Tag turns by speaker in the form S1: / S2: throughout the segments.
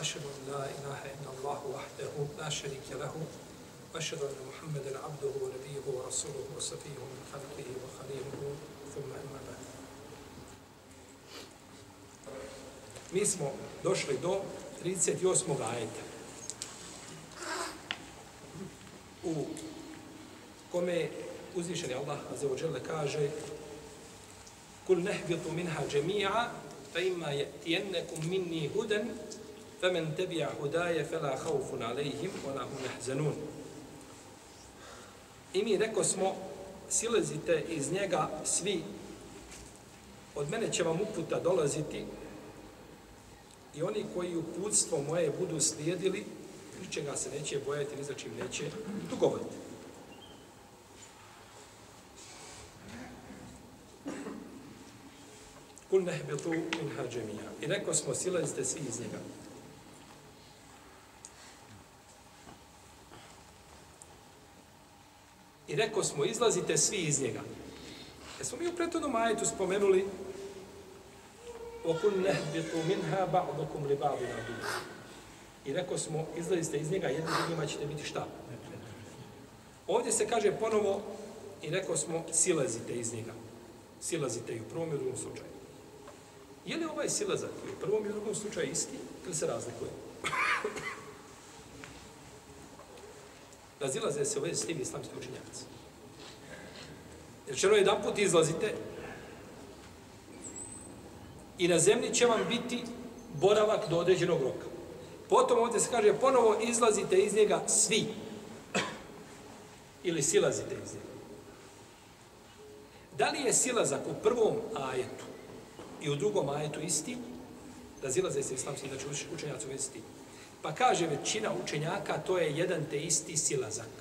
S1: أشهد أن لا إله إلا الله وحده لا شريك له وأشهد أن محمدا عبده ونبيه ورسوله وصفيه من خلقه وخليله ثم أما بعد Mi smo došli do 38. ajeta. U kome uzvišeni Allah azzawajal kaže kul nehbitu minha džemija fa ima jetijennekum minni hudan فمن تبع هداي فلا خوف عليهم ولا هم يحزنون I mi reko smo, silazite iz njega svi, od mene će vam uputa dolaziti i oni koji uputstvo moje budu slijedili, ničega se neće bojati, ni za čim neće tugovati. Kul nehbitu min hađemija. I rekao smo, silazite svi iz njega. I rekao smo, izlazite svi iz njega. E smo mi u prethodnom ajetu spomenuli وَكُنْ نَهْبِطُ مِنْهَا بَعْضُكُمْ لِبَعْضِ نَدُوْ I rekao smo, izlazite iz njega, jedni drugima ćete biti šta? Ovdje se kaže ponovo, i rekao smo, silazite iz njega. Silazite i u prvom i u drugom slučaju. Je li ovaj silazak i u prvom i u drugom slučaju isti ili se razlikuje? Razilaze se u vezi s tim islamski učenjaci. Jer će ono jedan put izlazite i na zemlji će vam biti boravak do određenog roka. Potom ovdje se kaže ponovo izlazite iz njega svi. Ili silazite iz njega. Da li je silazak u prvom ajetu i u drugom ajetu isti? Razilaze se islamski, znači učenjaci u vezi s tim. Pa kaže većina učenjaka, to je jedan te isti silazak.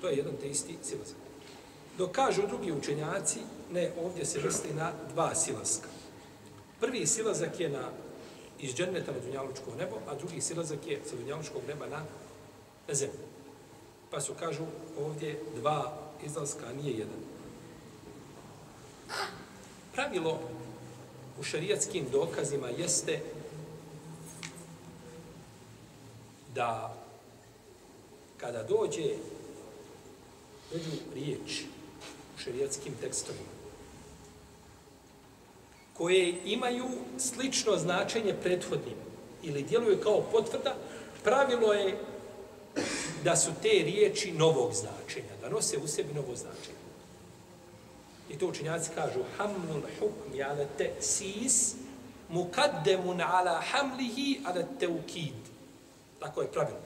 S1: To je jedan te isti silazak. Dok kažu drugi učenjaci, ne, ovdje se misli na dva silaska. Prvi silazak je na iz dženneta na dunjalučko nebo, a drugi silazak je sa dunjalučkog neba na, na zemlju. Pa su, kažu, ovdje dva izlaska, a nije jedan. Pravilo u šarijatskim dokazima jeste da kada dođe među riječ u šarijatskim tekstovima koje imaju slično značenje prethodnim ili djeluju kao potvrda, pravilo je da su te riječi novog značenja, da nose u sebi novo značenje. I to učenjaci kažu hamnul hukmi ala te sis mukaddemun ala hamlihi ala teukid. Tako je pravilno.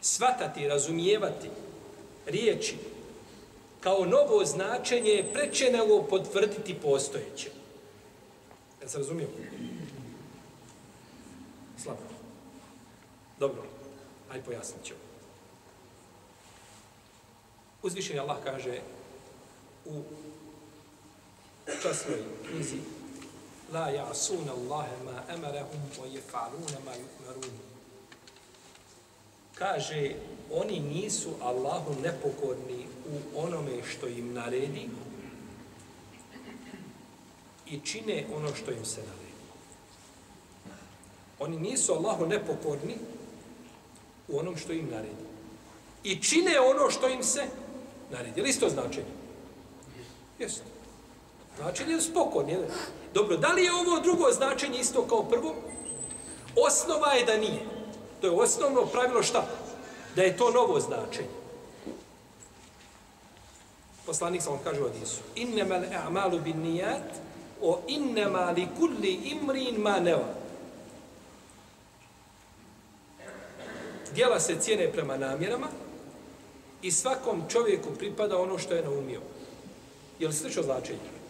S1: Svatati, razumijevati riječi kao novo značenje je preče nego potvrditi postojeće. Ja se razumijem? Slabo. Dobro, aj pojasnit ćemo. Uzvišen Allah kaže u časnoj knjizi La ja'sun Allahe ma emarahum wa jefa'luna ma yu'marun. Kaže, oni nisu Allahu nepokorni u onome što im naredi i čine ono što im se naredi. Oni nisu Allahu nepokorni u onom što im naredi. I čine ono što im se naredi. Je li isto značenje? Jeste. Značenje je spokorni. Dobro, da li je ovo drugo značenje isto kao prvo? Osnova je da nije. To je osnovno pravilo šta? Da je to novo značenje. Poslanik sam kaže u Adisu. Innama l'a'malu bin nijat o innema li kulli imrin ma neva. Dijela se cijene prema namjerama i svakom čovjeku pripada ono što je naumio. Je li slično značenje?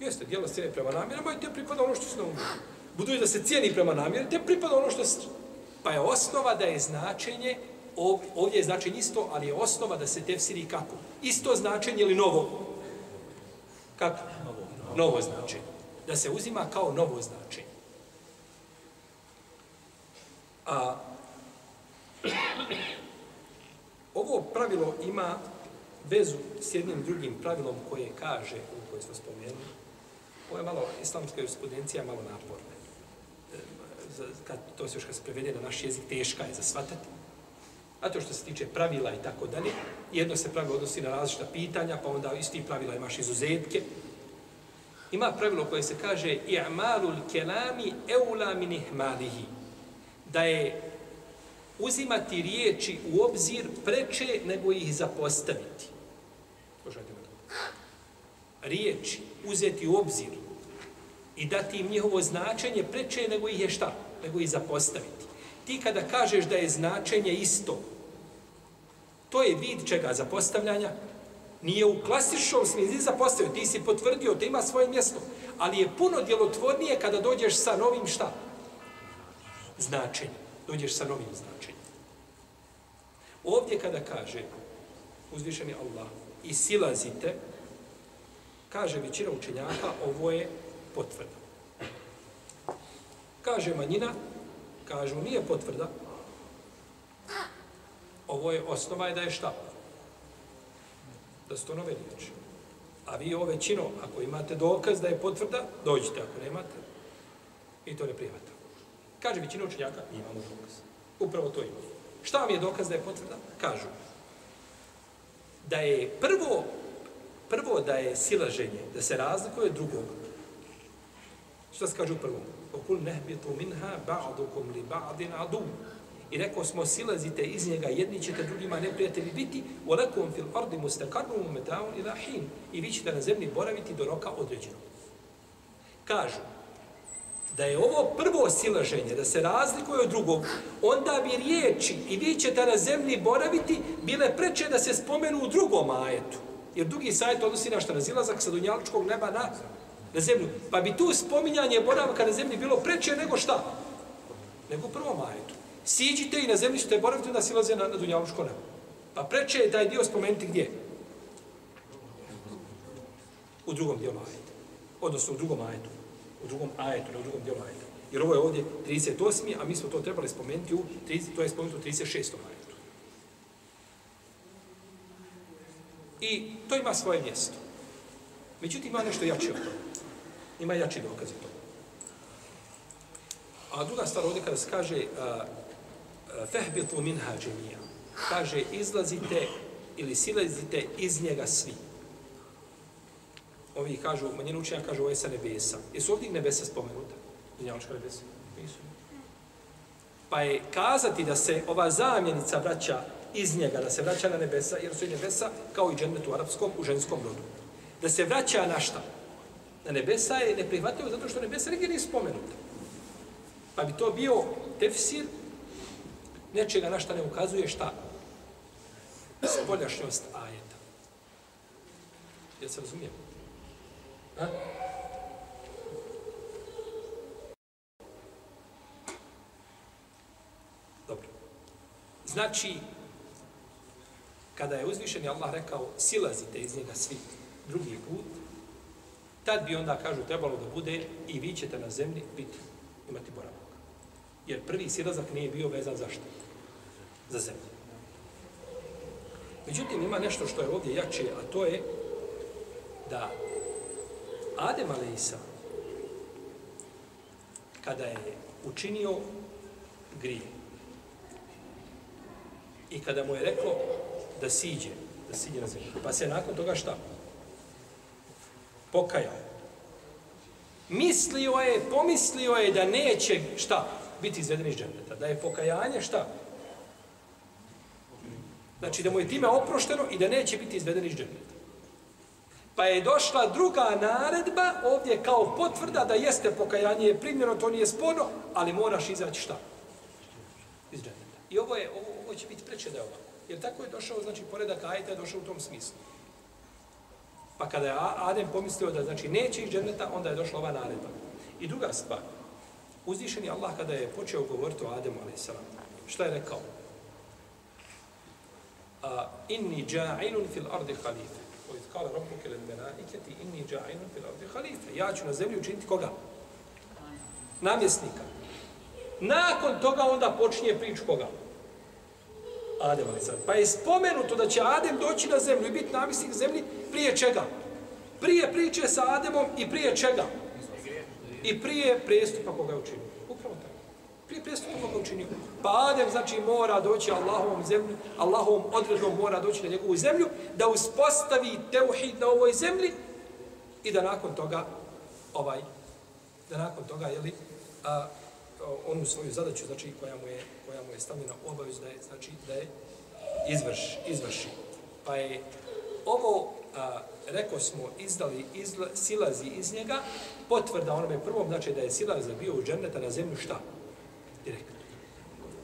S1: Jeste, dijela se cijene prema namjerama i te pripada ono što se naumio. Budući da se cijeni prema namjeri, te pripada ono što se Pa je osnova da je značenje, ovdje je značenje isto, ali je osnova da se tefsiri kako? Isto značenje ili novo? Kako? Novo značenje. Da se uzima kao novo značenje. A ovo pravilo ima vezu s jednim drugim pravilom koje kaže, u koje smo spomenuli, ovo je malo, islamska jurisprudencija je malo naporna. E, Kad, to se još kad se prevede na naš jezik, teška je za shvatati. A to što se tiče pravila i tako dalje, jedno se pravilo odnosi na različita pitanja, pa onda iz tih pravila imaš izuzetke. Ima pravilo koje se kaže i'malul kelami eula min ihmalihi. Da je uzimati riječi u obzir preče nego ih zapostaviti. Slušajte. Riječi uzeti u obzir i dati im njihovo značenje preče nego ih je šta? Nego ih zapostaviti. Ti kada kažeš da je značenje isto, to je vid čega zapostavljanja, nije u klasičnom smislu zapostavio, ti si potvrdio da ima svoje mjesto, ali je puno djelotvornije kada dođeš sa novim šta? Značenjem. Dođeš sa novim značenjem. Ovdje kada kaže uzvišeni Allah i silazite, kaže većina učenjaka, ovo je potvrda. Kaže manjina, kažu nije potvrda, ovo je osnova je da je šta? Da su to nove riječi. A vi ovo većino, ako imate dokaz da je potvrda, dođite, ako nemate, i to ne prihvata. Kaže većina učenjaka, imamo dokaz. Upravo to imamo. Šta vam je dokaz da je potvrda? Kažu. Da je prvo, prvo da je silaženje, da se razlikuje od drugog. Šta se kaže u prvom? Okul nehbitu minha ba'dukum li ba'din adu. I rekao smo, silazite iz njega, jedni ćete drugima neprijatelji biti, وَلَكُمْ fil ardi mustakarnum metaun ila hin. I vi ćete na zemlji boraviti do roka određenog. Kažu, da je ovo prvo silaženje, da se razlikuje od drugog, onda bi riječi i vi ćete na zemlji boraviti bile preče da se spomenu u drugom ajetu. Jer drugi sajet odnosi na šta? razilazak sa dunjaličkog neba na, na zemlju. Pa bi tu spominjanje boravka na zemlji bilo preče nego šta? Nego u prvom ajetu. Siđite i na zemlji ćete boraviti, onda silaze na, na dunjaličko nebo. Pa preče je taj dio spomenuti gdje? U drugom dijelu ajeta. Odnosno u drugom ajetu u drugom ajetu, ne u drugom dijelu ajeta. Jer ovo je ovdje 38. a mi smo to trebali spomenuti u 30, to je spomenuto u 36. ajetu. I to ima svoje mjesto. Međutim, ima nešto jače od toga. Ima jači dokaz od toga. A druga stvar ovdje kada se kaže fehbitu minha džemija, kaže izlazite ili silazite iz njega svi. Ovi kažu, manjina učenja kažu ovo je sa nebesa. Jesu ovdje nebesa spomenuta? Dunjaločka nebesa? Nisu. Pa je kazati da se ova zamjenica vraća iz njega, da se vraća na nebesa, jer su i nebesa kao i džennet u arapskom, u ženskom rodu. Da se vraća na šta? Na nebesa je neprihvatljivo zato što nebesa nigdje nije spomenuta. Pa bi to bio tefsir nečega na šta ne ukazuje šta? Spoljašnjost ajeta. Jel se razumijem? Ha? Dobro. Znači, kada je uzvišeni Allah rekao silazite iz njega svi drugi put, tad bi onda, kažu, trebalo da bude i vi ćete na zemlji biti, imati boravak. Jer prvi silazak nije bio vezan za što? Za zemlju. Međutim, ima nešto što je ovdje jače, a to je da Adem Aleisa, kada je učinio grije i kada mu je rekao da siđe, da siđe na zemlju, pa se nakon toga šta? Pokajao. Mislio je, pomislio je da neće šta? Biti izveden iz džendeta. Da je pokajanje šta? Znači da mu je time oprošteno i da neće biti izveden iz džendeta. Pa je došla druga naredba, ovdje kao potvrda da jeste pokajanje je primljeno, to nije sporno, ali moraš izaći šta? Iz džendeta. I ovo, je, ovo, ovo će biti preče da je ovako. Jer tako je došao, znači, poredak ajeta je došao u tom smislu. Pa kada je Adem pomislio da znači neće iz dženneta, onda je došla ova naredba. I druga stvar, Uzvišeni Allah kada je počeo govoriti o Ademu a.s. Šta je rekao? A, inni ja'ilun fil ardi halife. Koji kala rabbuke lil melaiketi, inni ja'ilun fil ardi halife. Ja ću na zemlji učiniti koga? Namjesnika. Nakon toga onda počinje prič koga? Adem a.s. Pa je spomenuto da će Adem doći na zemlju i biti namisnik zemlji prije čega? Prije priče sa Ademom i prije čega? I prije prestupa koga je učinio. Upravo tako. Prije prestupa koga je učinio. Pa Adem znači mora doći Allahovom zemlju, Allahovom odredom mora doći na njegovu zemlju, da uspostavi teuhid na ovoj zemlji i da nakon toga ovaj da nakon toga je li a, onu svoju zadaću znači koja mu je mu je stavljena obavez da je znači da je izvrš, izvrši pa je ovo a, rekao smo, izdali, izla, silazi iz njega, potvrda onome prvom, znači da je silaza bio u dženneta na zemlju, šta? Direktno.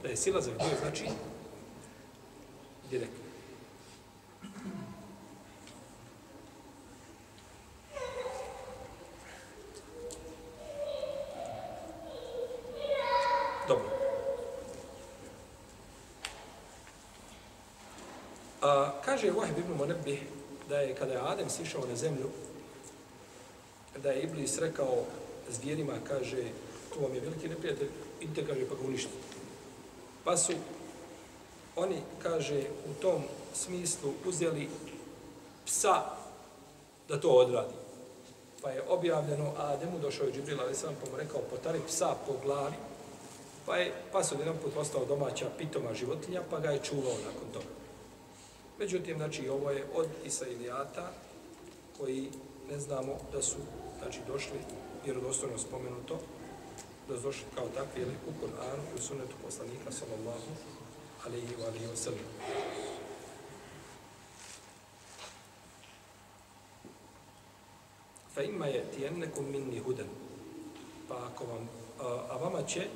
S1: Da je silazak bio, znači, direktno. Dobro. A, kaže Wahib ibn Munabih da je kada je Adem sišao na zemlju, da je Iblis rekao zvijerima, kaže, to vam je veliki neprijatelj, idite, kaže, pa ga uništite. Pa su oni, kaže, u tom smislu uzeli psa da to odradi. Pa je objavljeno, a Ademu došao je Džibril, ali sam pa mu rekao, potari psa po glavi, pa je pas od jedan put ostao domaća pitoma životinja, pa ga je čuvao nakon toga. Međutim, znači, ovo je od Isailijata koji ne znamo da su znači, došli, vjerodostojno spomenuto, da su došli kao takvi ili u Kur'anu i u sunetu poslanika, sallallahu alaihi wa alaihi wa sallam. Fa ima je tijennekum minni hudan. Pa ako vam, a, a vama će,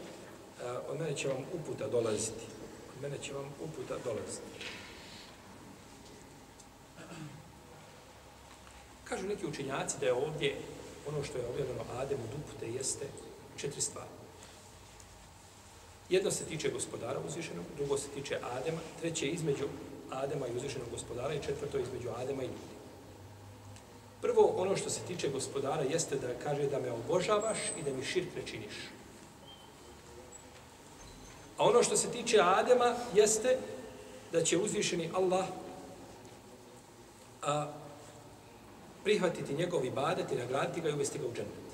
S1: a, od mene će vam uputa dolaziti. Od mene će vam uputa dolaziti. Kažu neki učenjaci da je ovdje ono što je objavljeno Ademu upute jeste četiri stvari. Jedno se tiče gospodara uzvišenog, drugo se tiče Adema, treće između Adema i uzvišenog gospodara i četvrto između Adema i ljudi. Prvo, ono što se tiče gospodara jeste da kaže da me obožavaš i da mi širk ne činiš. A ono što se tiče Adema jeste da će uzvišeni Allah a, prihvatiti njegov ibadet i nagraditi ga i uvesti ga u džennet.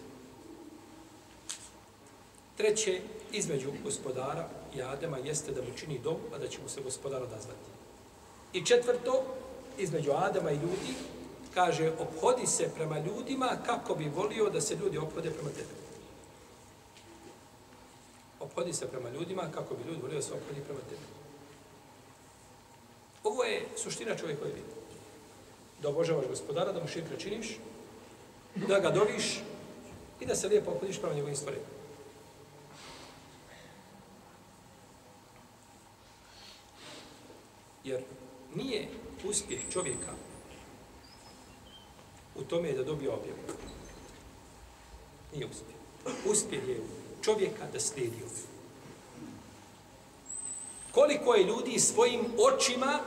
S1: Treće, između gospodara i Adema jeste da mu čini dom, a da će mu se gospodar odazvati. I četvrto, između Adema i ljudi, kaže, obhodi se prema ljudima kako bi volio da se ljudi ophode prema tebi. Obhodi se prema ljudima kako bi ljudi volio da se ophodi prema tebi. Ovo je suština čovjekove vidi da obožavaš gospodara, da mu širka činiš, da ga doviš i da se lijepo opodiš prema njegovim stvarima. Jer nije uspjeh čovjeka u tome da dobije objavu. Nije uspjeh. Uspjeh je čovjeka da slijedi objavu. Koliko je ljudi svojim očima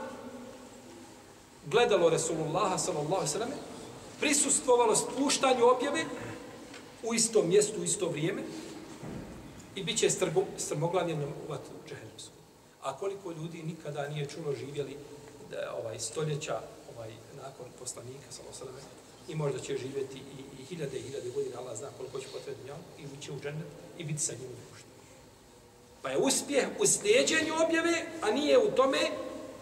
S1: gledalo Resulullaha sallallahu sallam, prisustvovalo spuštanju objave u istom mjestu, u isto vrijeme i bit će strmoglavljeno u vatru džehennemsku. A koliko ljudi nikada nije čulo živjeli da ovaj stoljeća ovaj nakon poslanika sallallahu sallam, i možda će živjeti i, i hiljade i hiljade godina, Allah zna koliko će potrebiti njom, i biti će u džennet i biti sa njim upušten. Pa je uspjeh u slijedženju objave, a nije u tome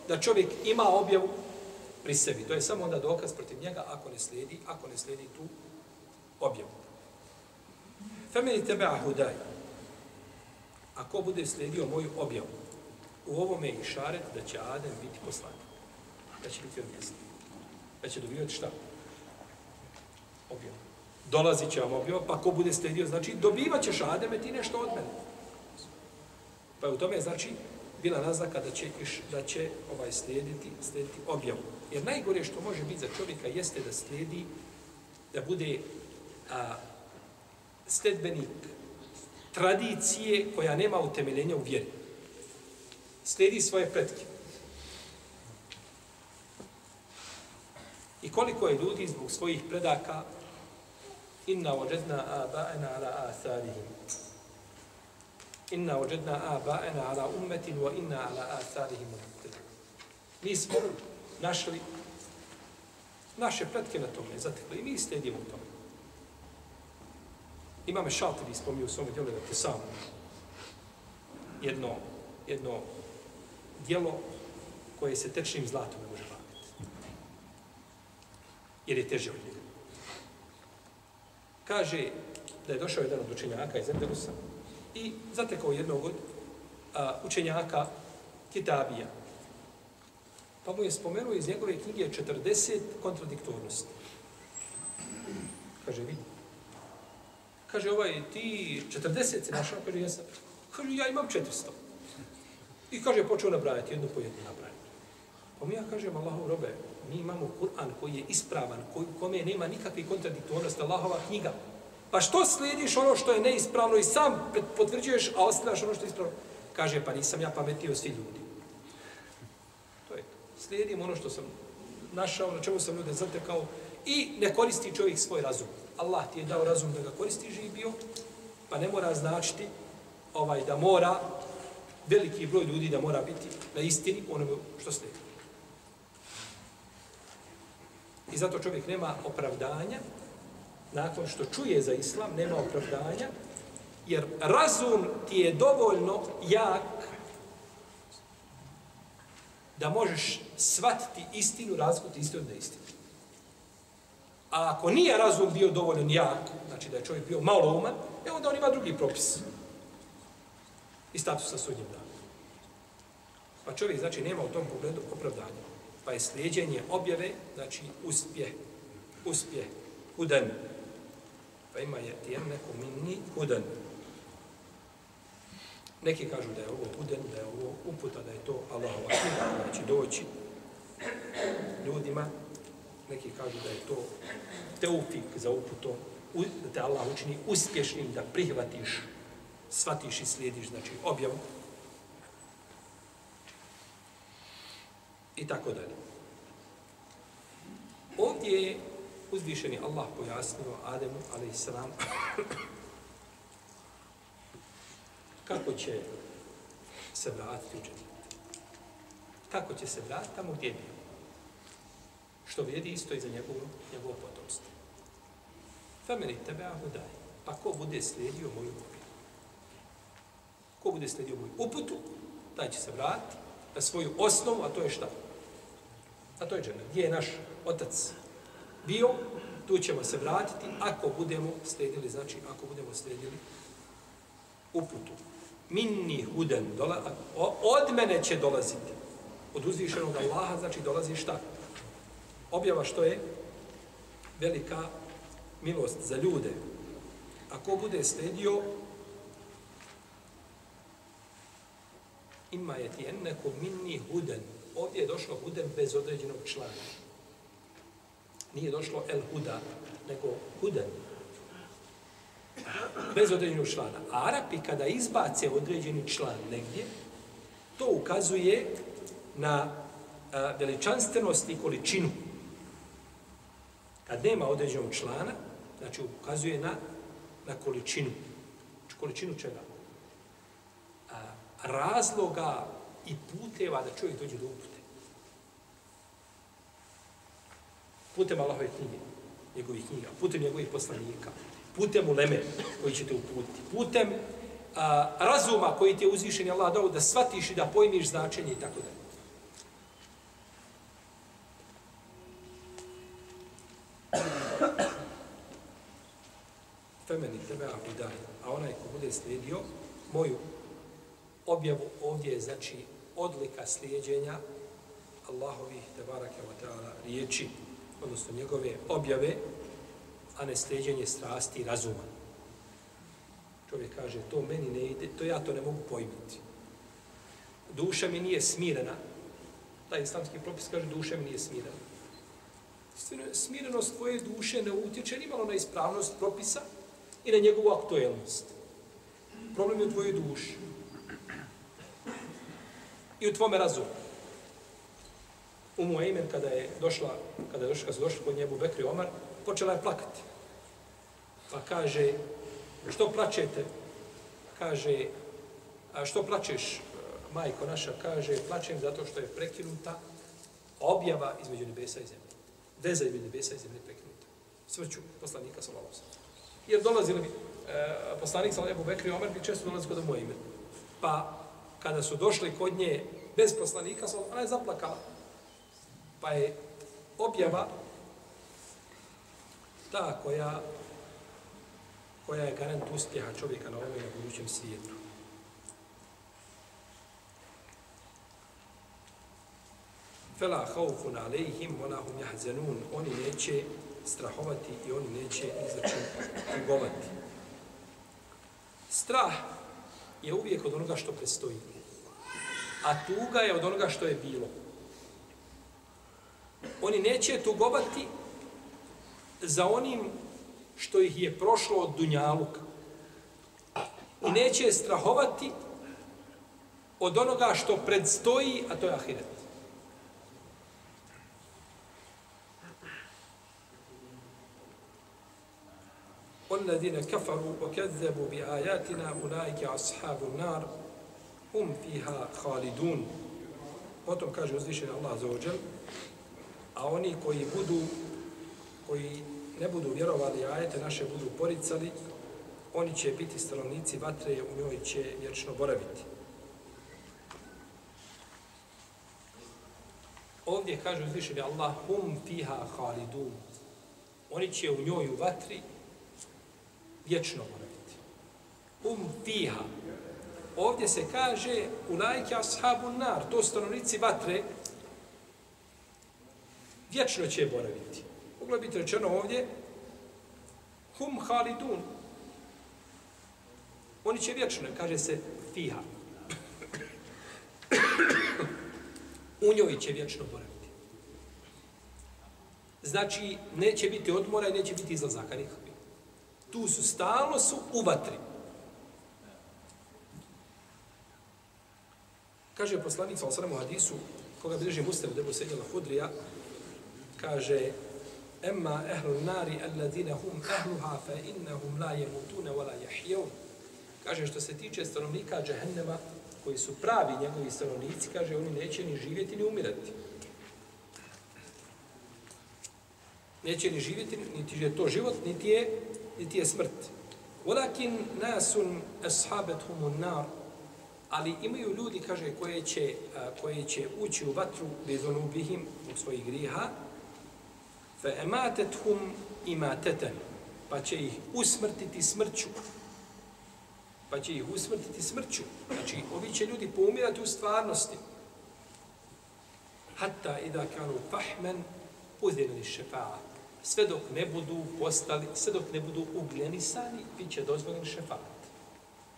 S1: da čovjek ima objavu pri sebi. To je samo onda dokaz protiv njega ako ne slijedi, ako ne slijedi tu objavu. Femeni tebe ahudaj. Ako bude slijedio moju objavu, u ovome je išaret da će Adem biti poslanik. Da će biti odmjesto. Da će dobivati šta? Objavu. Dolazi će vam objava, pa ko bude slijedio, znači dobivat ćeš Ademe ti nešto od mene. Pa u tome znači bila naznaka da će, iš, da će ovaj slijediti, slijediti objavu. Jer najgore što može biti za čovjeka jeste da slijedi, da bude a, sledbenik tradicije koja nema utemeljenja u vjeri. Slijedi svoje pretke. I koliko je ljudi zbog svojih predaka inna ođedna aba'ena ala asarihim Inna ođedna aba'ena ala ummetin wa inna ala atharihim. Mi smo našli naše pretke na tome, zatekli i mi slijedimo u tome. Imame šalteri spomnio u svom djelu da te sam jedno, jedno djelo koje se tečnim zlatom ne može platiti. Jer je teže od njega. Kaže da je došao jedan od učenjaka iz Endelusa i zatekao jednog od a, učenjaka Kitabija. Pa mu je spomenuo iz njegove knjige 40 kontradiktornosti. Kaže, vidi. Kaže, ovaj, ti 40 si našao? Kaže, jesam. Kaže, ja imam 400. I kaže, počeo nabrajati, jednu po jednu nabrajati. Pa mi ja kažem, Allahu robe, mi imamo Kur'an koji je ispravan, koji, kome nema nikakve kontradiktornosti, Allahova knjiga. Pa što slijediš ono što je neispravno i sam potvrđuješ, a ostavljaš ono što je ispravno? Kaže, pa nisam ja pametio svi ljudi. To je to. Slijedim ono što sam našao, na čemu sam ljude zatekao i ne koristi čovjek svoj razum. Allah ti je dao razum da ga koristi živio, pa ne mora značiti ovaj, da mora veliki broj ljudi da mora biti na istini onome što slijedi. I zato čovjek nema opravdanja, nakon što čuje za islam, nema opravdanja, jer razum ti je dovoljno jak da možeš shvatiti istinu, razgoti istinu od neistinu. A ako nije razum bio dovoljno jak, znači da je čovjek bio malo uman, e onda on ima drugi propis. I status sa sudnjim danom. Pa čovjek, znači, nema u tom pogledu opravdanja. Pa je slijedjenje objave, znači, uspje. Uspje. Hudan. Pa ima je tijem neko minni hudan. Neki kažu da je ovo hudan, da je ovo uputa, da je to Allahova knjiga, znači doći ljudima. Neki kažu da je to teufik za uputo, da te Allah učini uspješnim da prihvatiš, shvatiš i slijediš, znači objavu. I tako dalje. Ovdje je uzvišeni Allah pojasnio Ademu, ali i sram, kako će se vratiti u džennet. Kako će se vratiti tamo gdje je bio. Što vrijedi isto i za njegovo, njegovo potomstvo. Femeni tebe ahudaj. Pa ko bude slijedio moju objavu? Ko bude slijedio moju uputu, taj će se vratiti na svoju osnovu, a to je šta? A to je džennet. Gdje je naš otac bio, tu ćemo se vratiti ako budemo slijedili, znači ako budemo slijedili uputu. Minni huden, dola, od mene će dolaziti. Od uzvišenog Allaha, znači dolazi šta? Objava što je velika milost za ljude. Ako bude slijedio, ima je ti enneko minni huden. Ovdje je došlo huden bez određenog člana. Nije došlo el huda, nego huden. Bez određenog člana. A Arapi kada izbace određeni član negdje, to ukazuje na a, veličanstvenost i količinu. Kad nema određenog člana, znači ukazuje na, na količinu. Znači količinu čega? A, razloga i puteva da čovjek dođe do uputa. Putem Allahove knjige, njegovih knjiga, putem njegovih poslanika, putem uleme koji će te uputiti, putem a, razuma koji ti je uzvišen Allah dao da shvatiš i da pojmiš značenje i tako dalje. Femeni tebe ako a onaj ko bude slijedio moju objavu ovdje je znači odlika slijedjenja Allahovih tebarake wa ta'ala riječi, odnosno njegove objave, a ne sleđenje strasti i razuma. Čovjek kaže, to meni ne ide, to ja to ne mogu pojmiti. Duša mi nije smirena. Taj islamski propis kaže, duša mi nije smirena. Smirenost tvoje duše ne utječe ni malo na ispravnost propisa i na njegovu aktuelnost. Problem je u tvojoj duši. I u tvome razumu. Umu Ejmen, kada je došla, kada je došla, kada su došli kod njebu Bekri Omar, počela je plakati. Pa kaže, što plačete? Kaže, a što plačeš, majko naša? Kaže, plačem zato što je prekinuta objava između nebesa i zemlje. Veza između nebesa i zemlje prekinuta. Svrću poslanika sa Allahom. Jer dolazili bi, e, poslanik sa Ebu Bekri Omer bi često dolazili kod moje ime. Pa, kada su došli kod nje bez poslanika, ona je zaplakala. Pa je objava ta koja koja je garant uspjeha čovjeka na ovom i na budućem svijetu. Fela haufun alejhim wa lahum yahzanun. Oni neće strahovati i oni neće izaći tugovati. Strah je uvijek od onoga što prestoji. A tuga je od onoga što je bilo Oni neće tugovati za onim što ih je prošlo od Dunjaluka. I neće strahovati od onoga što predstoji, a to je Ahiret. والذين كفروا وكذبوا بآياتنا أولئك أصحاب النار هم فيها خالدون Potom kaže uzvišen Allah za ođel, a oni koji budu, koji ne budu vjerovali, ajete naše budu poricali, oni će biti stanovnici vatre, u njoj će vječno boraviti. Ovdje kaže uzvišeni Allah, hum fiha halidun. Oni će u njoj u vatri vječno boraviti. Um fiha. Ovdje se kaže ulajke ashabun nar, to stanovnici vatre, vječno će boraviti. Moglo biti rečeno ovdje, hum halidun. Oni će vječno, kaže se fiha. u njoj će vječno boraviti. Znači, neće biti odmora i neće biti izlazaka nikakvi. Tu su, stalno su u vatri. Kaže poslanik sa osanem u hadisu, koga bliže Muslim, debu sedjela Hudrija, kaže, Emma ehlu nari alladine hum ehluha fa innahum la jemutune wa la jahjeun. Kaže, što se tiče stanovnika džehennema, koji su pravi njegovi stanovnici, kaže, oni neće ni živjeti ni umirati. Neće ni živjeti, niti je to život, niti je, niti je smrt. Walakin nasun ashabatuhum nar ali imaju ljudi kaže koje će koje će ući u vatru bez onubihim u svojih griha fa amatatuhum imateten, pa će ih usmrtiti smrću pa će ih usmrtiti smrću znači ovi će ljudi poumirati u stvarnosti hatta ida kanu fahmen udhina šefa'a sve dok ne budu postali, sve dok ne budu ugljenisani, bit će dozvoljen šefat.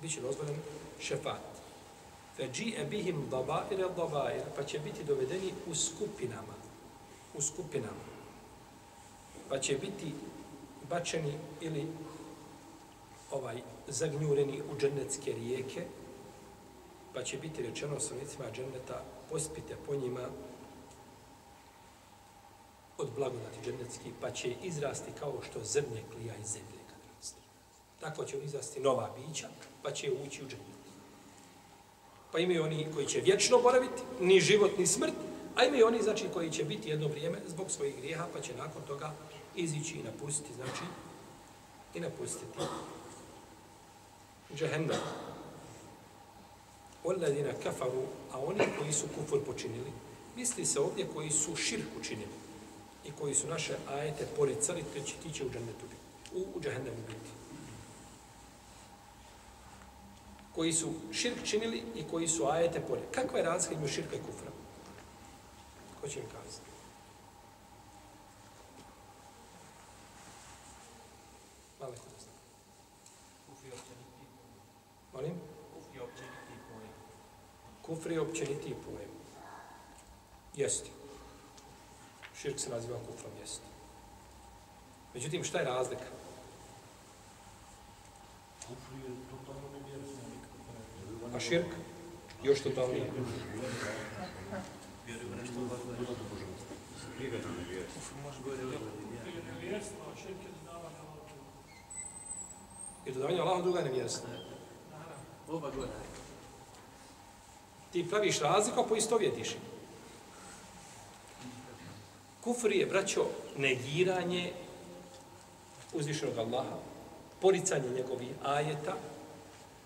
S1: Biće dozvoljen šefat. Fe dži'e bihim dabaire dabaire, pa će biti dovedeni u skupinama. U skupinama. Pa će biti bačeni ili ovaj zagnjureni u džennetske rijeke, pa će biti rečeno stranicima dženneta, pospite po njima od blagodati džennetski, pa će izrasti kao što zrnje klija iz zemlje kad rasti. Tako će izrasti nova bića, pa će ući u džennet. Pa imaju oni koji će vječno boraviti, ni život, ni smrt, a imaju oni, znači, koji će biti jedno vrijeme zbog svojih grijeha, pa će nakon toga izići i napustiti, znači, i napustiti džehennem. Oladina kafaru, a oni koji su kufur počinili, misli se ovdje koji su širk učinili i koji su naše ajete poricali, te će ti će u džennetu biti, u, u džahennemu biti. Koji su širk činili i koji su ajete poricali. Kakva je razlika između širka i kufra? Ko će mi kazati? Malo je da znam.
S2: Kufri općeniti
S1: Molim?
S2: Kufri općeniti pojem.
S1: Kufri općeniti pojem. Jeste. Širk se naziva kufrom, jest. Međutim, šta je razlika?
S3: Kufri je totalno nevjerstvo.
S1: A širk? Još totalnije. I dodavanje Allahu druga je nevjerstvo.
S3: Oba gore.
S1: Ti praviš razliku, a poistovjetiš. ih. Kufr je, braćo, negiranje uzvišenog Allaha, poricanje njegovih ajeta,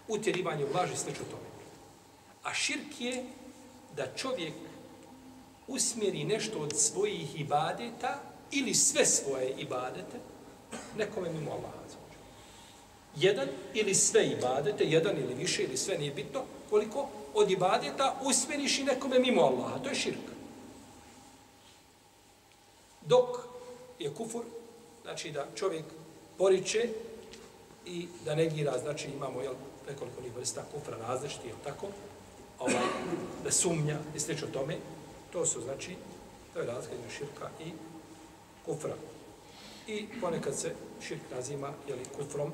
S1: utjerivanje u laži, slično tome. A širk je da čovjek usmjeri nešto od svojih ibadeta ili sve svoje ibadete nekome mimo Allaha. Jedan ili sve ibadete, jedan ili više ili sve, nije bitno koliko, od ibadeta usmjeriš i nekome mimo Allaha. To je širk. Dok je kufur, znači da čovjek poriče i da negira, znači imamo jel, nekoliko njih vrsta kufra različiti, jel tako, ovaj, da sumnja i slično tome, to su znači, to je razlika između širka i kufra. I ponekad se širk nazima, jeli, kufrom,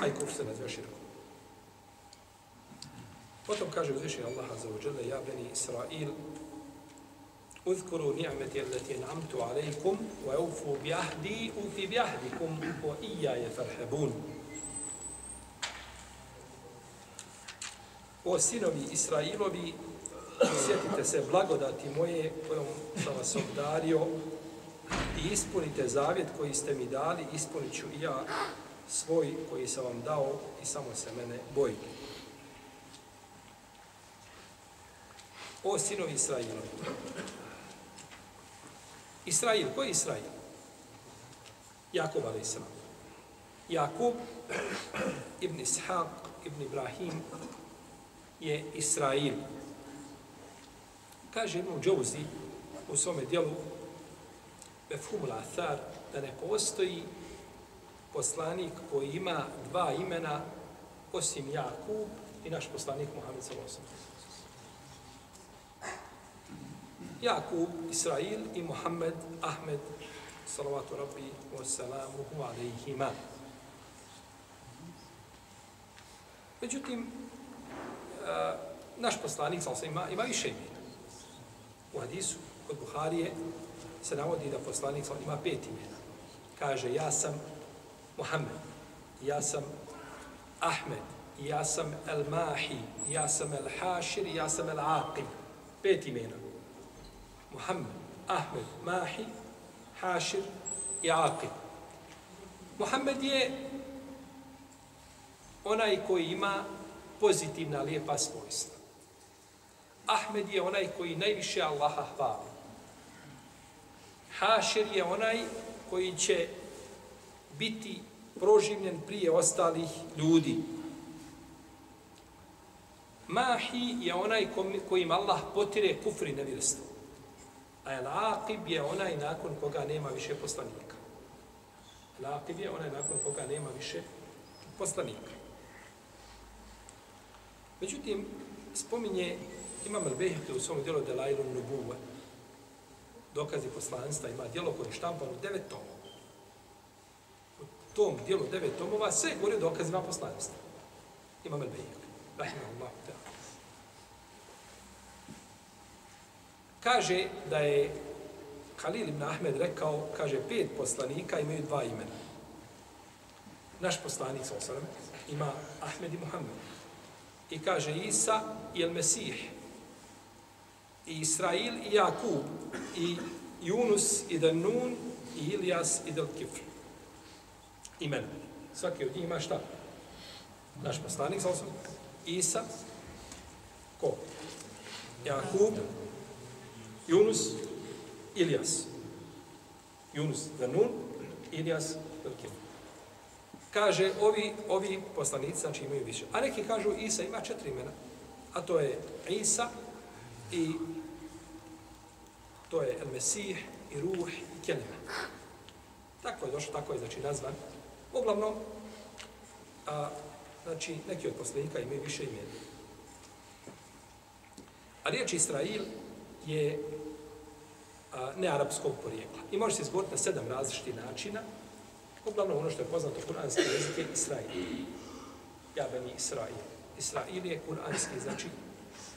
S1: a i kufr se naziva širkom. Potom kaže uzvišenje Allaha za uđele, ja beni Israil, اذكروا نعمتي التي انعمت عليكم واوفوا بعهدي اوفي بعهدكم واياي فارحبون O sinovi Israilovi, sjetite se blagodati moje kojom sam vas obdario i ispunite zavjet koji ste mi dali, ispunit ću i ja svoj koji sam vam dao i samo se mene bojite. O sinovi Israilovi, Israil, koji je Israil? Jakub a.s. Jakub ibn Ishaq ibn Ibrahim je Israil. Kaže Ibn Džouzi u svome dijelu Befhumul Athar da ne postoji poslanik koji ima dva imena osim Jakub i naš poslanik Muhammed s.a.v. Jakub, Israil i Muhammed, Ahmed, salavatu rabbi wa salamuhu alaihima. Međutim, eh, naš poslanik, sam ima, ima više imena. U hadisu kod Buharije se navodi da poslanik ima pet imena. Kaže, ja sam Muhammed, ja sam Ahmed, ja sam El Mahi, ja sam El Hašir, ja sam El Aqib. Pet imena. Muhammed, Ahmed, Mahi, Hašir i Aqib. Muhammed je onaj koji ima pozitivna, lijepa svojstva. Ahmed je onaj koji najviše Allaha hvali. Hašir je onaj koji će biti proživljen prije ostalih ljudi. Mahi je onaj kojim Allah potire kufri nevjerstvo. A el-aqib je onaj nakon koga nema više poslanika. El-aqib je onaj nakon koga nema više poslanika. Međutim, spominje Imam al-Behekli u svom dijelu Delailu Nubuwe, dokazi poslanstva, ima dijelo koje je štampano devet tomova. U tom dijelu devet tomova sve govori o dokazima poslanstva. Imam al-Behekli. Rahimahullah. Kaže da je Khalil ibn Ahmed rekao, kaže, pet poslanika imaju dva imena. Naš poslanik, sa ima Ahmed i Muhammed. I kaže Isa i El Mesih, i Israil i Jakub, i Yunus i Danun, i Ilijas i Del Kifr. Imena. Svaki od njih ima šta? Naš poslanik, sa Isa, ko? Jakub, Yunus, Ilijas. Yunus, Danun, Ilijas, Velkim. Kaže, ovi, ovi poslanici, znači imaju više. A neki kažu, Isa ima četiri imena. A to je Isa i to je El Mesih i Ruh i Kelime. Tako je došlo, tako je znači nazvan. Uglavnom, a, znači neki od poslanika imaju više imena. A riječ Israil je a, nearapskog porijekla. I može se izgovoriti na sedam različitih načina. Uglavnom ono što je poznato kuranski jezik je Israil. Ja ben Israil. Israil je kuranski, znači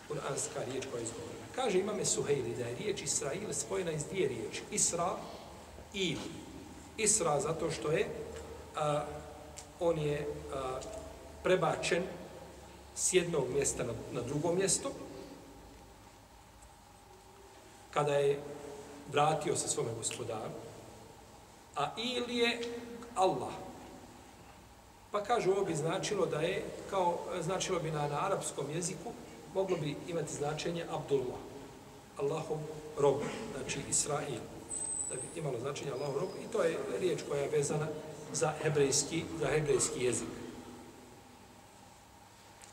S1: kuranska riječ koja je izgovorena. Kaže imame Suhejli da je riječ Israil spojena iz dvije riječi. Isra i Isra zato što je a, on je a, prebačen s jednog mjesta na, na drugo mjesto kada je vratio se svome gospodaru a ili je Allah pa kaže ovo bi značilo da je kao značilo bi na, na arapskom jeziku moglo bi imati značenje Abdullah Allahov rob znači Israil da bi imalo značenje Allahov rob i to je riječ koja je vezana za hebrejski, za hebrejski jezik.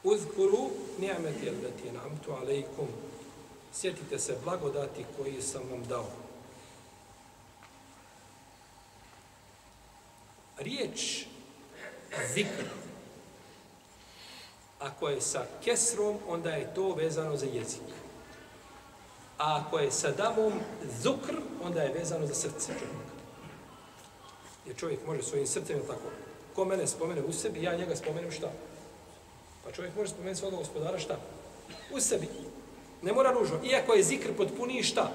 S1: Uzkuru ni'meti allati an'amtu alejkum. Sjetite se blagodati koji sam vam dao. Riječ zikr ako je sa kesrom, onda je to vezano za jezik. A ako je sa damom zukr, onda je vezano za srce čovjeka. Jer čovjek može svojim srcem, tako, ko mene spomene u sebi, ja njega spomenem šta? Pa čovjek može spomenuti svoga gospodara šta? U sebi. Ne mora ružno. Iako je zikr potpuniji šta?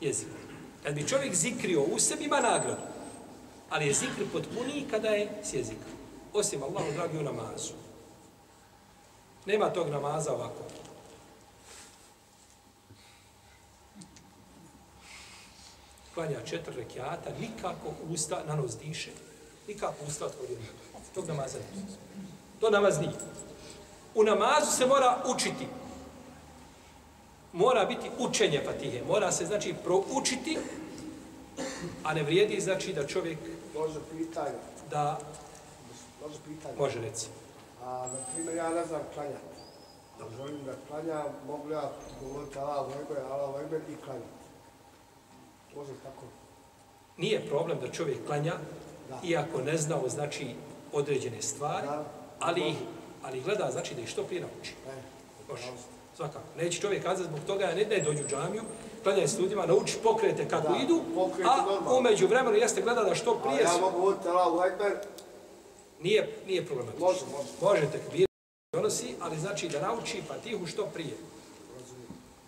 S1: Jezik. Kad bi čovjek zikrio u sebi, ima nagradu. Ali je zikr potpuniji kada je s jezikom. Osim Allahu dragi u namazu. Nema tog namaza ovako. klanja četiri rekiata, nikako usta na nos diše, nikako usta otvori. Tog namaza ne. To namaz nije. U namazu se mora učiti. Mora biti učenje Fatihe. Mora se, znači, proučiti, a ne vrijedi, znači, da čovjek...
S4: Može pitanje.
S1: Da...
S4: Može pitanje.
S1: Može reći.
S4: A, na primjer, ja ne znam klanjati. Da želim da klanjam, mogu ja govoriti Allah, Vajber, Allah, Vajber i klanjati. Može tako.
S1: Nije problem da čovjek klanja,
S4: Da.
S1: iako ne znao, znači, određene stvari,
S4: Da.
S1: ali, ali gleda, znači, da ih što prije nauči.
S4: E,
S1: Može. Svakako. Neće čovjek kazati zbog toga, ne da je dođu u džamiju, klanjaj s ljudima, nauči pokrete kako
S4: Da,
S1: idu, a
S4: normalno.
S1: umeđu vremenu jeste gleda da što
S4: a
S1: prije...
S4: ja
S1: su-
S4: mogu govoriti Allah, Vajber,
S1: Nije, nije problematično.
S4: Može, može.
S1: Možete kvir donosi, ali znači da nauči Fatihu što prije.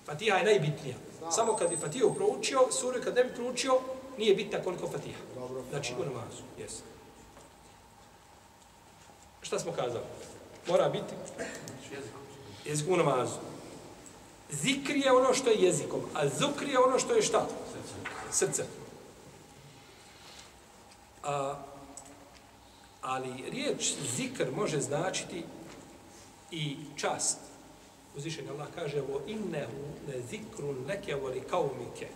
S1: Fatiha je najbitnija. Samo kad bi Fatihu proučio, suru kad ne bi proučio, nije bitna koliko Fatiha.
S4: Dobro.
S1: Znači u namazu, jesu. Šta smo kazali? Mora biti jezik u namazu. Zikr je ono što je jezikom, a zukr je ono što je šta? Srce. A, ali riječ zikr može značiti i čast. Uzvišen Allah kaže o innehu ne zikrun leke voli kaumike.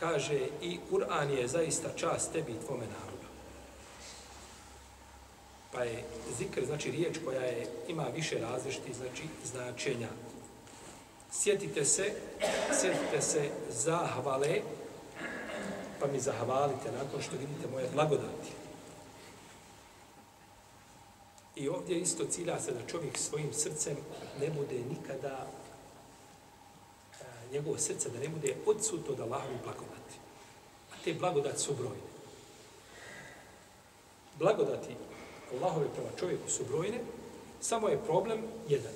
S1: Kaže i Kur'an je zaista čast tebi i tvome narodu. Pa je zikr, znači riječ koja je, ima više različitih znači, značenja. Sjetite se, sjetite se zahvale, pa mi zahvalite nakon što vidite moje blagodati. I ovdje isto cilja se da čovjek svojim srcem ne bude nikada, e, njegovo srce da ne bude odsutno od Allahovi blagodati. A te blagodati su brojne. Blagodati Allahove prema čovjeku su brojne, samo je problem jedan.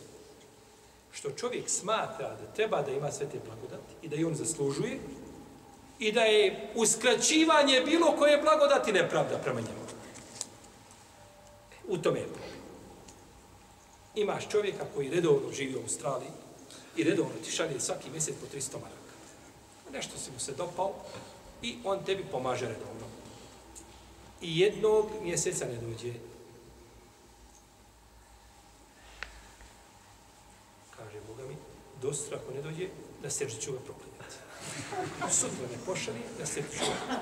S1: Što čovjek smatra da treba da ima sve te blagodati i da je on zaslužuje i da je uskraćivanje bilo koje blagodati nepravda prema njemu. U tome je problem. Imaš čovjeka koji redovno živi u Australiji i redovno ti šalje svaki mjesec po 300 maraka. Nešto si mu se dopao i on tebi pomaže redovno. I jednog mjeseca ne dođe. Kaže Boga mi, dosta ako ne dođe, na srđu ću ga proklinjati. Sutra ne pošali, na srđu ću ga.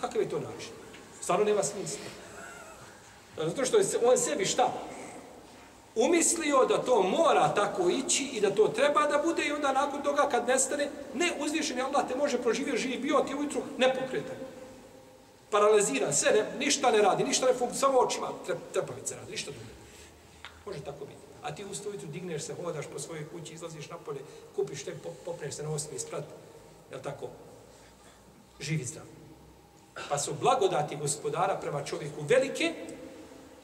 S1: Kakav je to način? Stvarno nema smisla. Zato što je on sebi šta? Umislio da to mora tako ići i da to treba da bude i onda nakon toga kad nestane, ne uzvišeni Allah te može proživio živi bio ti ujutru nepokretan. Paraliziran, sve, ne, ništa ne radi, ništa ne funkcija, samo očima trepavice radi, ništa drugo. Može tako biti. A ti usto ujutru digneš se, hodaš po svojoj kući, izlaziš napolje, kupiš te, popneš se na osmi sprat, jel tako? Živi zdrav. Pa su blagodati gospodara prema čovjeku velike,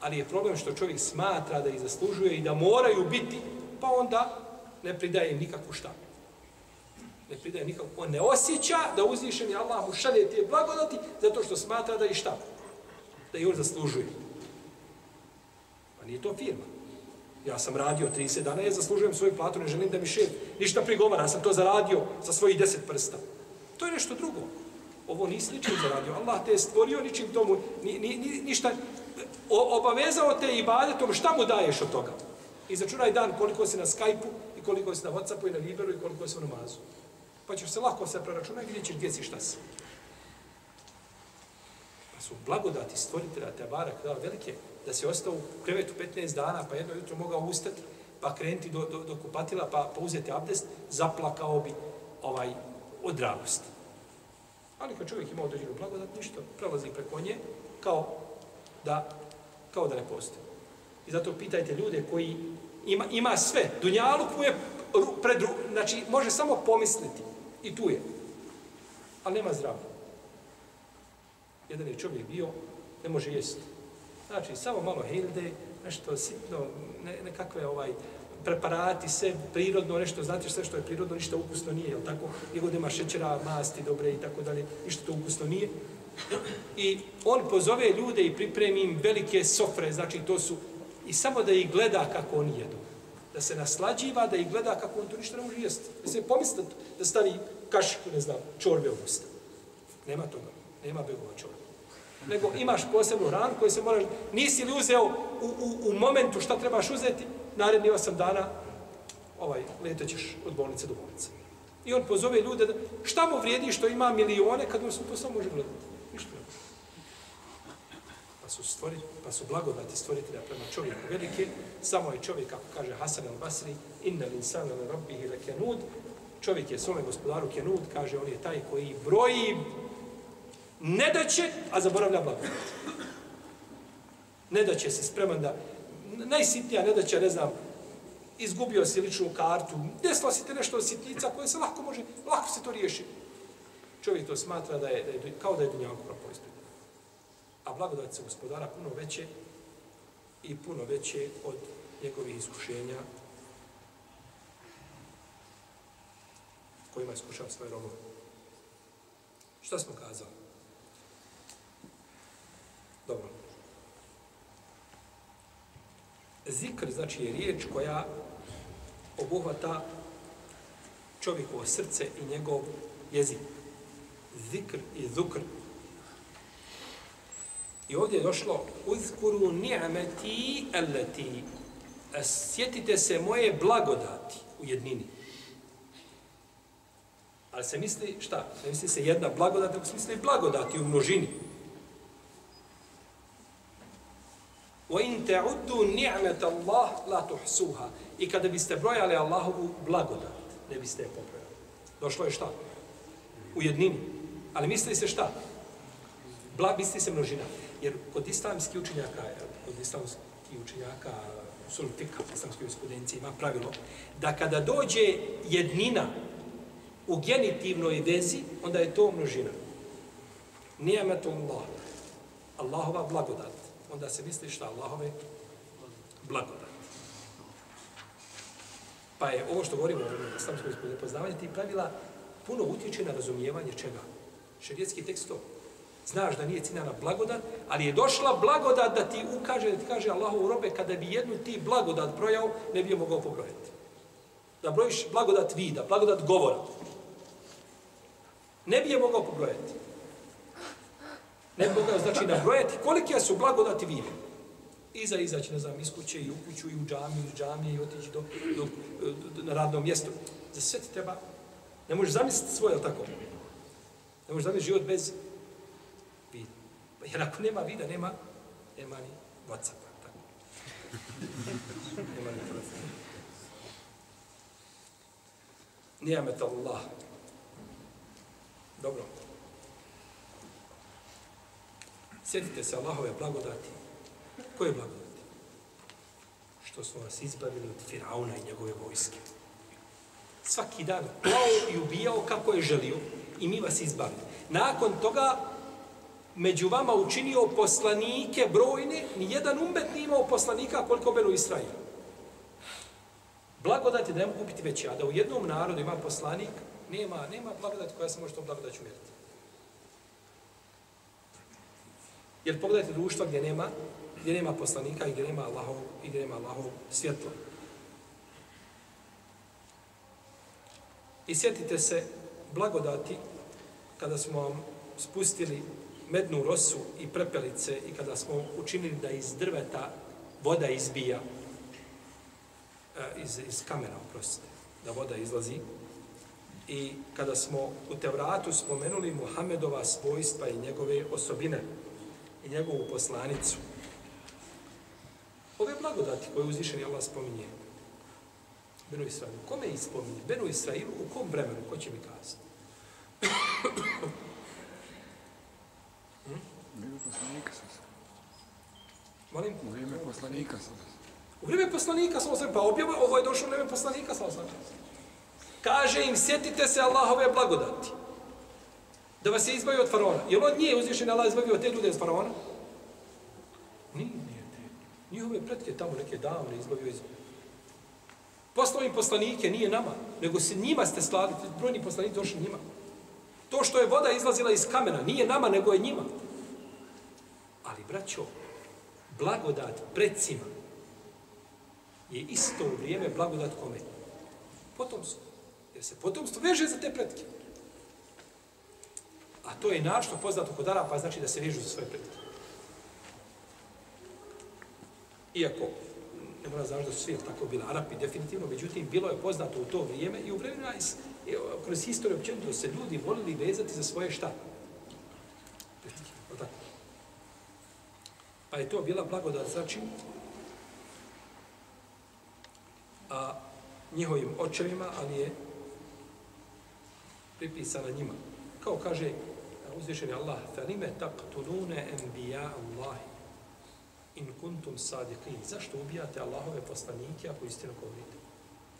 S1: ali je problem što čovjek smatra da ih zaslužuje i da moraju biti, pa onda ne pridaje im nikakvu šta. Ne pridaje nikakvu, on ne osjeća da uzvišeni Allah mu šalje te blagodati zato što smatra da ih šta? Da ih on zaslužuje. Pa nije to firma. Ja sam radio 30 dana, ja zaslužujem svoju platu, ne želim da mi šef ništa prigovara, ja sam to zaradio sa svojih 10 prsta. To je nešto drugo. Ovo nisi ničim zaradio. Allah te je stvorio ničim tomu, ni, ni, ni, ništa, o, obavezao te i badetom, šta mu daješ od toga? I začunaj dan koliko si na Skype-u i koliko si na Whatsappu i na Viberu i koliko si u namazu. Pa ćeš se lako se preračunati i vidjet ćeš gdje si šta si. Pa su blagodati stvoritelja te barak dao velike da se ostao u krevetu 15 dana, pa jedno jutro mogao ustati, pa krenuti do, do, do kupatila, pa, pa uzeti abdest, zaplakao bi ovaj, od radosti. Ali kad čovjek ima određenu blagodat, ništa, prelazi preko nje, kao da, kao da ne postoji. I zato pitajte ljude koji ima, ima sve, dunjaluk mu je pred, znači može samo pomisliti i tu je, ali nema zdravlja. Jedan je čovjek bio, ne može jesti. Znači, samo malo hilde, nešto sitno, ne, nekakve ovaj, preparati, sve prirodno, nešto, znate sve što je prirodno, ništa ukusno nije, jel tako? I god ima šećera, masti, dobre i tako dalje, ništa to ukusno nije. I on pozove ljude i pripremi im velike sofre, znači to su, i samo da ih gleda kako oni jedu. Da se naslađiva, da ih gleda kako on to ništa ne može jesti. Da se pomisli da stavi kašiku, ne znam, čorbe u usta. Nema toga, nema begova čorbe nego imaš posebnu hranu koju se moraš, nisi li uzeo u, u, u momentu šta trebaš uzeti, naredni osam dana ovaj, letećeš od bolnice do bolnice. I on pozove ljude, da, šta mu vrijedi što ima milione kad mu se to samo može gledati? Ništa. Pa su, stvori, pa su blagodati stvoritelja prema čovjeku velike, samo je čovjek, kako kaže Hasan al-Basri, inna l'insana na rabbihi le kenud, čovjek je svome gospodaru kenud, kaže, on je taj koji broji ne da će, a zaboravlja blagodati. Ne da će se spreman da, najsitnija ne da će, ne znam, izgubio si ličnu kartu, desilo si te nešto od sitnica koje se lako može, lako se to riješi. Čovjek to smatra da je, da je kao da je dunjavog propao A blagodat se gospodara puno veće i puno veće od njegovih iskušenja kojima iskušava svoje robove. Šta smo kazali? Dobro. Zikr znači je riječ koja obuhvata čovjekovo srce i njegov jezik Zikr i zukr. I ovdje je došlo uzkuru ni'meti allati sjetite se moje blagodati u jednini. Ali se misli šta? Ne misli se jedna blagodat, nego se misli blagodati u množini. وَإِن تَعُدُّوا نِعْمَةَ اللَّهِ لَا تُحْسُوهَا I kada biste brojali Allahovu blagodat, ne biste je pobrojali. Došlo je šta? U jednini. Ali misli se šta? Bla, misli se množina. Jer kod islamskih učenjaka, kod islamskih učenjaka, sulfika, islamskih jurisprudencije ima pravilo da kada dođe jednina u genitivnoj vezi, onda je to množina. Nijametullah. Allahova blagodat onda se misli šta Allahove blagodat. Pa je ovo što govorimo o islamskom poznavanju tih pravila puno utječe na razumijevanje čega? Šerijetski tekst to. Znaš da nije ciljana blagodat, ali je došla blagodat da ti ukaže, da ti kaže Allahu robe, kada bi jednu ti blagodat brojao, ne bi je mogao pobrojati. Da brojiš blagodat vida, blagodat govora. Ne bi je mogao pobrojati. Ne bi mogao znači nabrojati kolike su blagodati vire. Iza izaći, ne znam, iz kuće i u kuću i u džamiju, iz džamije i otići do, do, do, na radno mjesto. Za sve ti treba, ne možeš zamisliti svoje, tako? Ne možeš zamisliti život bez vida. Pa jer ako nema vida, nema, nema ni Whatsappa, tako? nema ni telefona. Nijamet Allah. Dobro. Sjetite se Allahove blagodati. Koje blagodati? Što smo vas izbavili od Firauna i njegove vojske. Svaki dan plao i ubijao kako je želio i mi vas izbavimo. Nakon toga među vama učinio poslanike brojne, ni jedan umet nije imao poslanika koliko Benu Israila. Blagodat je da ne mogu biti veća, da u jednom narodu ima poslanik, nema, nema blagodat koja se može tom blagodat umjeriti. Jer pogledajte društva gdje nema, gdje nema poslanika i gdje nema Allahov, i gdje nema Allahov svjetlo. I sjetite se blagodati kada smo vam spustili mednu rosu i prepelice i kada smo učinili da iz drveta voda izbija, e, iz, iz kamena, oprostite, da voda izlazi. I kada smo u Tevratu spomenuli Muhammedova svojstva i njegove osobine i njegovu poslanicu, ove blagodati koje uzvišeni Allah spominje, Benu Israilu, kome ih spominje? Benu Israilu, u kom vremenu, ko će mi kazati?
S5: Vrijeme poslanika sam se.
S1: Molim?
S5: U vrijeme poslanika sam se.
S1: U vrijeme poslanika sam se, pa objava, ovo je došlo u vrijeme poslanika sam se. Kaže im, sjetite se Allahove blagodati. Da vas je izbavio od faraona. Jel on nije uzvišen Allah izbavio te ljude od faraona? Nije, nije te. Njihove pretke tamo neke davne izbavio iz... Poslao im poslanike, nije nama, nego se njima ste slali, brojni poslanici došli njima. To što je voda izlazila iz kamena, nije nama, nego je njima. Ali, braćo, blagodat predsima je isto u vrijeme blagodat kome? Potomstvo. Jer se potomstvo veže za te pretke. A to je našto poznato kod Arapa, znači da se vežu za svoje pretke. Iako, ne mora znači da su svi tako bili Arapi, definitivno, međutim, bilo je poznato u to vrijeme i u vremena, iz, kroz historiju općenito se ljudi volili vezati za svoje šta? Pretke, je tako? Pa je to bila blagodat, znači, a njihovim očevima, ali je pripisana njima. Kao kaže uzvišeni Allah, فَلِمَ تَقْتُلُونَ أَنْبِيَا اللَّهِ in kuntum sadiqin. Zašto ubijate Allahove poslanike ako istinu govorite?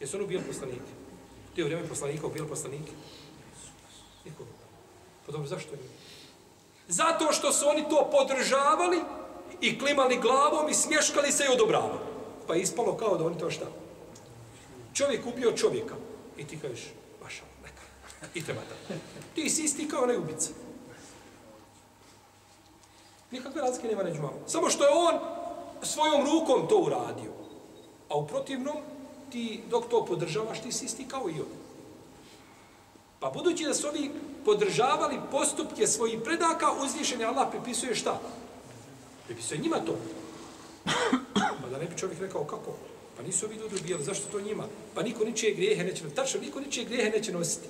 S1: Jesu oni ubijali poslanike? Ti u vrijeme poslanika ubijali poslanike? Niko. Pa dobro, zašto nije? Zato što su oni to podržavali i klimali glavom i smješkali se i odobravali. Pa je ispalo kao da oni to šta? Čovjek ubio čovjeka. I ti kažeš, vaša, neka. I treba da. Ti si isti kao onaj ubica. Nikakve razlike nema neđu malo. Samo što je on svojom rukom to uradio. A u protivnom, ti dok to podržavaš, ti si isti kao i on. Pa budući da su ovi podržavali postupke svojih predaka, uzvišen je Allah pripisuje šta? Pripisuje njima to. Pa da ne bi čovjek rekao kako? Pa nisu ovi ljudi ubijali, zašto to njima? Pa niko ničije grijehe neće nositi. Tačno, niko ničije grijehe neće nositi.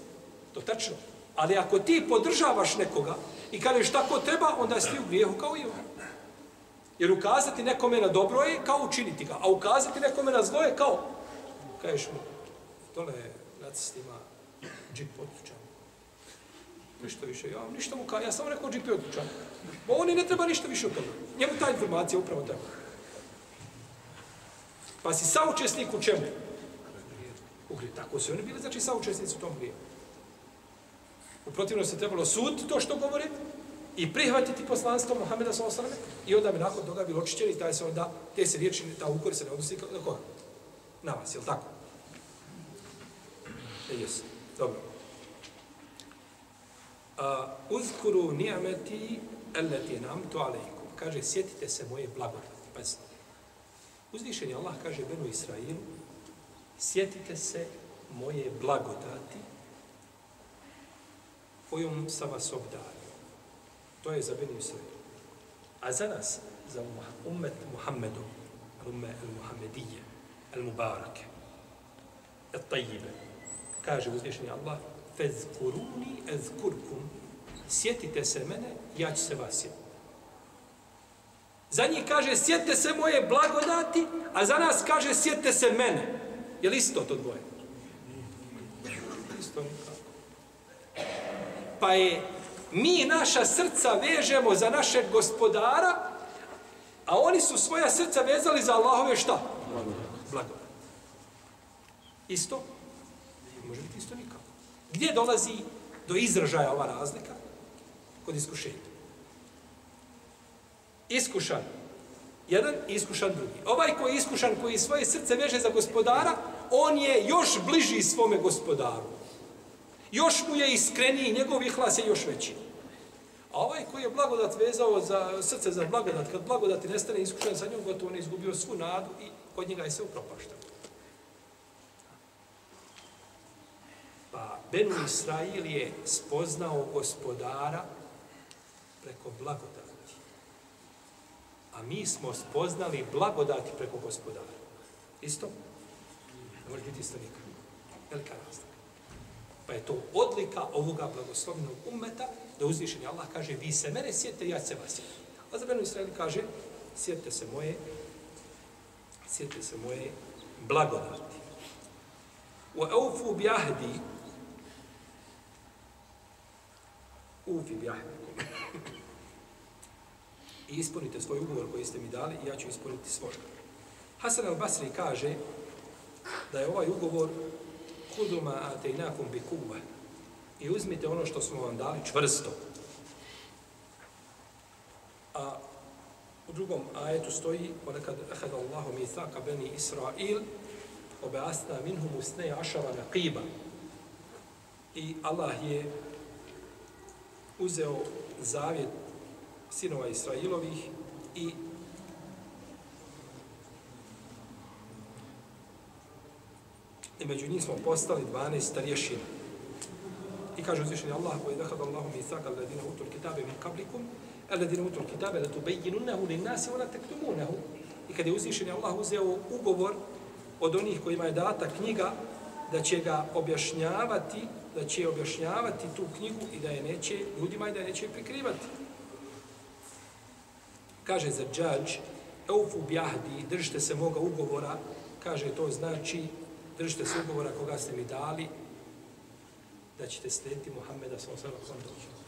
S1: To tačno. Ali ako ti podržavaš nekoga i kažeš tako treba, onda si ti u grijehu kao i on. Jer ukazati nekome na dobro je kao učiniti ga, a ukazati nekome na zlo je kao, kažeš mu, dole nacist ima džip odlučan. Ništa više, ja ništa mu kao, ja samo rekao džip je odlučan. Bo oni ne treba ništa više od toga. Njemu ta informacija upravo treba. Pa si saučesnik u čemu? U grije. Tako su oni bili, znači saučesnici u tom grijehu. U protivnom se trebalo sud to što govori i prihvatiti poslanstvo Muhammeda s.a.v. i onda bi nakon toga bilo očićeni i taj se onda, te se riječi, ta ukor se ne odnosi na koga? Na vas, je li tako? E, jes. Dobro. A, uzkuru nijameti elleti nam to alejkum. Kaže, sjetite se moje blagodati. Pazite. Uzvišen je Allah, kaže Benu Israilu, sjetite se moje blagodati kojom sam vas obdario. To je za Benu Israilu. A za nas, za umm-, umet Muhammedom, umme al-Muhammedije, al-Mubarake, al-Tajibe, kaže uzvišeni Allah, fezkuruni ezkurkum, sjetite se mene, ja ću se vas sjetiti. Za njih kaže, sjetite se moje blagodati, a za nas kaže, sjetite se mene. Je li isto to dvoje? Isto nikako. Pa je, mi naša srca vežemo za našeg gospodara, a oni su svoja srca vezali za Allahove šta? Blagodat. Isto? Može biti isto nikako. Gdje dolazi do izražaja ova razlika? Kod iskušenja. iskušan jedan i iskušan drugi. Ovaj koji je iskušan, koji svoje srce veže za gospodara, on je još bliži svome gospodaru. Još mu je iskreniji, njegov ihlas je još veći. A ovaj koji je blagodat vezao za srce za blagodat, kad blagodati nestane iskušan sa njom, gotovo on je izgubio svu nadu i kod njega je sve upropašteno. Pa Benu Israil je spoznao gospodara preko blagodati. A mi smo spoznali blagodati preko gospodara. Isto? Ne može biti isto nikad. Velika razlika. Pa je to odlika ovoga blagoslovnog umeta, da uzvišeni Allah kaže, vi se mene sjetite, ja se vas sjetim. A za Benu Israil kaže, sjetite se moje, sjetite se moje blagodati. U eufu bjahdi, ufi bjahdikum. I ispunite svoj ugovor koji ste mi dali i ja ću ispuniti svoj. Hasan al-Basri kaže da je ovaj ugovor kuduma atejnakum bi kuva i uzmite ono što smo vam dali čvrsto. A u drugom ajetu stoji وَلَكَدْ أَخَذَ اللَّهُ مِيثَاقَ بَنِي إِسْرَائِيل وَبَعَثْنَا مِنْهُمُ اثْنَيْ عَشَرَ نَقِيبًا I Allah je uzeo zavjet sinova Israilovih i i među njih smo postali 12 starješina. I kaže uzvišeni Allah, koji dahad Allahu mi thaka alladina utul kitabe min kablikum, alladina utul kitabe da tubejjinunahu lin nasi, wa la taktumunahu. I kada je uzvišen Allah uzeo ugovor od onih kojima je data knjiga, da će ga objašnjavati, da će objašnjavati tu knjigu i da je neće ljudima i da je neće prikrivati. Kaže za džađ, eufu bjahdi, držite se moga ugovora, kaže to znači držite se ugovora koga ste mi dali, da ćete slijediti Muhammeda sa osam kom.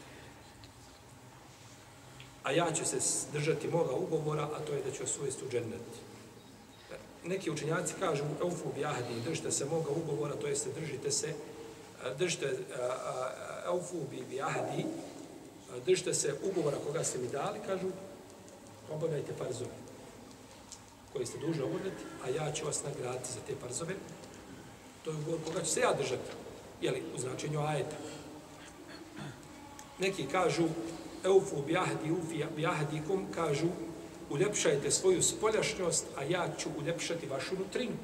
S1: A ja ću se držati moga ugovora, a to je da ću vas uvesti u džennet. Neki učenjaci kažu, eufu bjahdi, držite se moga ugovora, to jeste držite se, držite eufu bjahdi, držite se ugovora koga ste mi dali, kažu, obavljajte farzove koje ste duže obavljati, a ja ću vas nagraditi za te farzove. To je ugovor koga ću se ja držati, jeli, u značenju ajeta. Neki kažu, eufu bjahdi, ufi bjahdikum, kažu, uljepšajte svoju spoljašnjost, a ja ću uljepšati vašu nutrinu.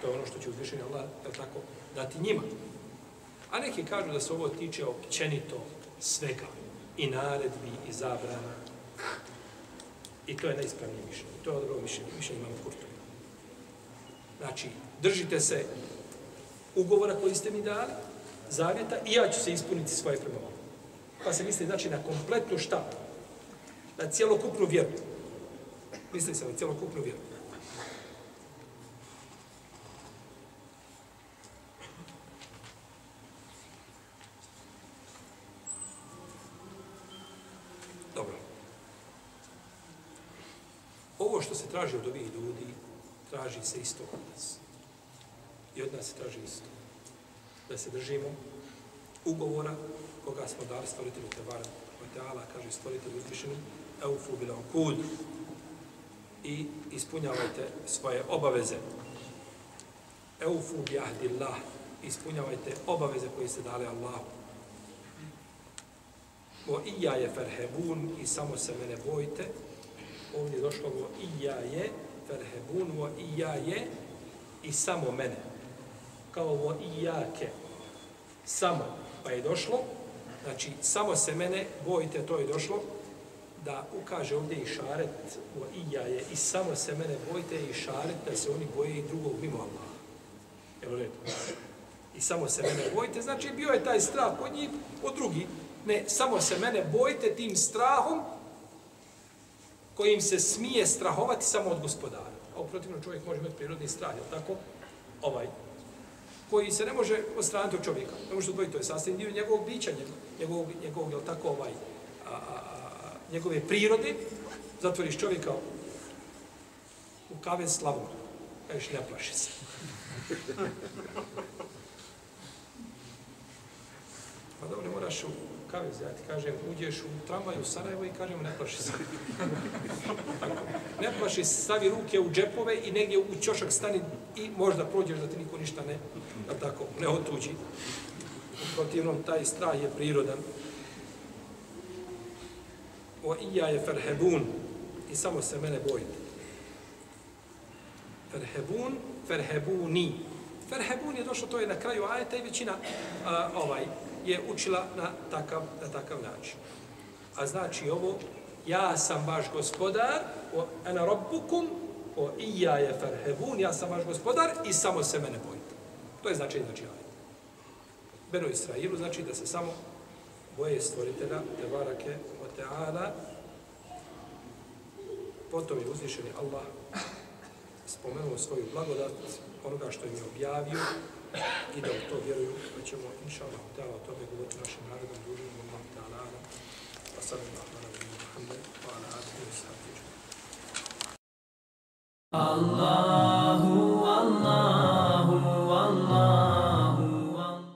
S1: To je ono što će uzvišenje Allah, je tako, dati njima. A neki kažu da se ovo tiče općenito svega, i naredbi, i zabrana. I to je najispravnije mišljenje. To je dobro mišljenje, mišljenje imamo Kurtovi. Znači, držite se ugovora koji ste mi dali, zavjeta, i ja ću se ispuniti svoje prema. Pa se misli, znači, na kompletnu šta? Na cijelokupnu vjeru. Misli se na cijelokupnu vjeru. Dobro. Ovo što se traži od ovih ljudi, traži se isto od nas. I od nas se traži isto. Da se držimo ugovora koga smo dali stvoritelju Tebara. Teala kaže stvoritelju uzvišenu Eufu bila kud i ispunjavajte svoje obaveze. Eufu bijahdillah ispunjavajte obaveze koje ste dali Allahu. Vo ija je ferhebun i samo se mene bojte. Ovdje je došlo vo ija je ferhebun, vo ija je i samo mene. Kao vo ijake. Samo. Pa je došlo, znači samo se mene bojite, to je došlo, da ukaže ovdje i šaret o ija je i samo se mene bojite i šaret da se oni boje i drugog mimo Allaha. Evo redu. I samo se mene bojite, znači bio je taj strah kod njih, od drugih. Ne, samo se mene bojite tim strahom kojim se smije strahovati samo od gospodara. A uprotivno čovjek može imati prirodni strah, je tako? Ovaj, koji se ne može odstraniti od čovjeka. Ne može odvojiti, to je sastavni dio njegovog bića, njegovog, njegovog, je tako, ovaj, a, a, a, njegove prirode. Zatvoriš čovjeka u kave slavom. Kažeš, ne plaši se. Pa dobro, ne moraš u kavez, ja ti kažem, uđeš u tramvaj u Sarajevo i kažem, ne plaši se. Ne plaši se, stavi ruke u džepove i negdje u ćošak stani i možda prođeš da ti niko ništa ne, da tako, ne otuđi. U protivnom, taj strah je prirodan. O ija je ferhebun i samo se mene bojite. Ferhebun, ferhebuni. Ferhebun je došlo, to je na kraju ajeta i većina a, ovaj je učila na takav, na takav način. A znači ovo, ja sam vaš gospodar, o ena robbukum, o ija je farhevun, ja sam vaš gospodar i samo se mene bojite. To je značenje znači ajeta. Beno Israilu znači da se samo boje stvoritelja, te barake, o teala, potom je uzvišeni Allah spomenuo svoju blagodat, onoga što im je objavio i da u to vjeruju, da ćemo, inša Allah, ta'ala, o tome govoriti našim narodom, ljudima, Allah, ta'ala, wa sallallahu ala Muhammed, wa ala alihi wa sahbihi.
S6: Allah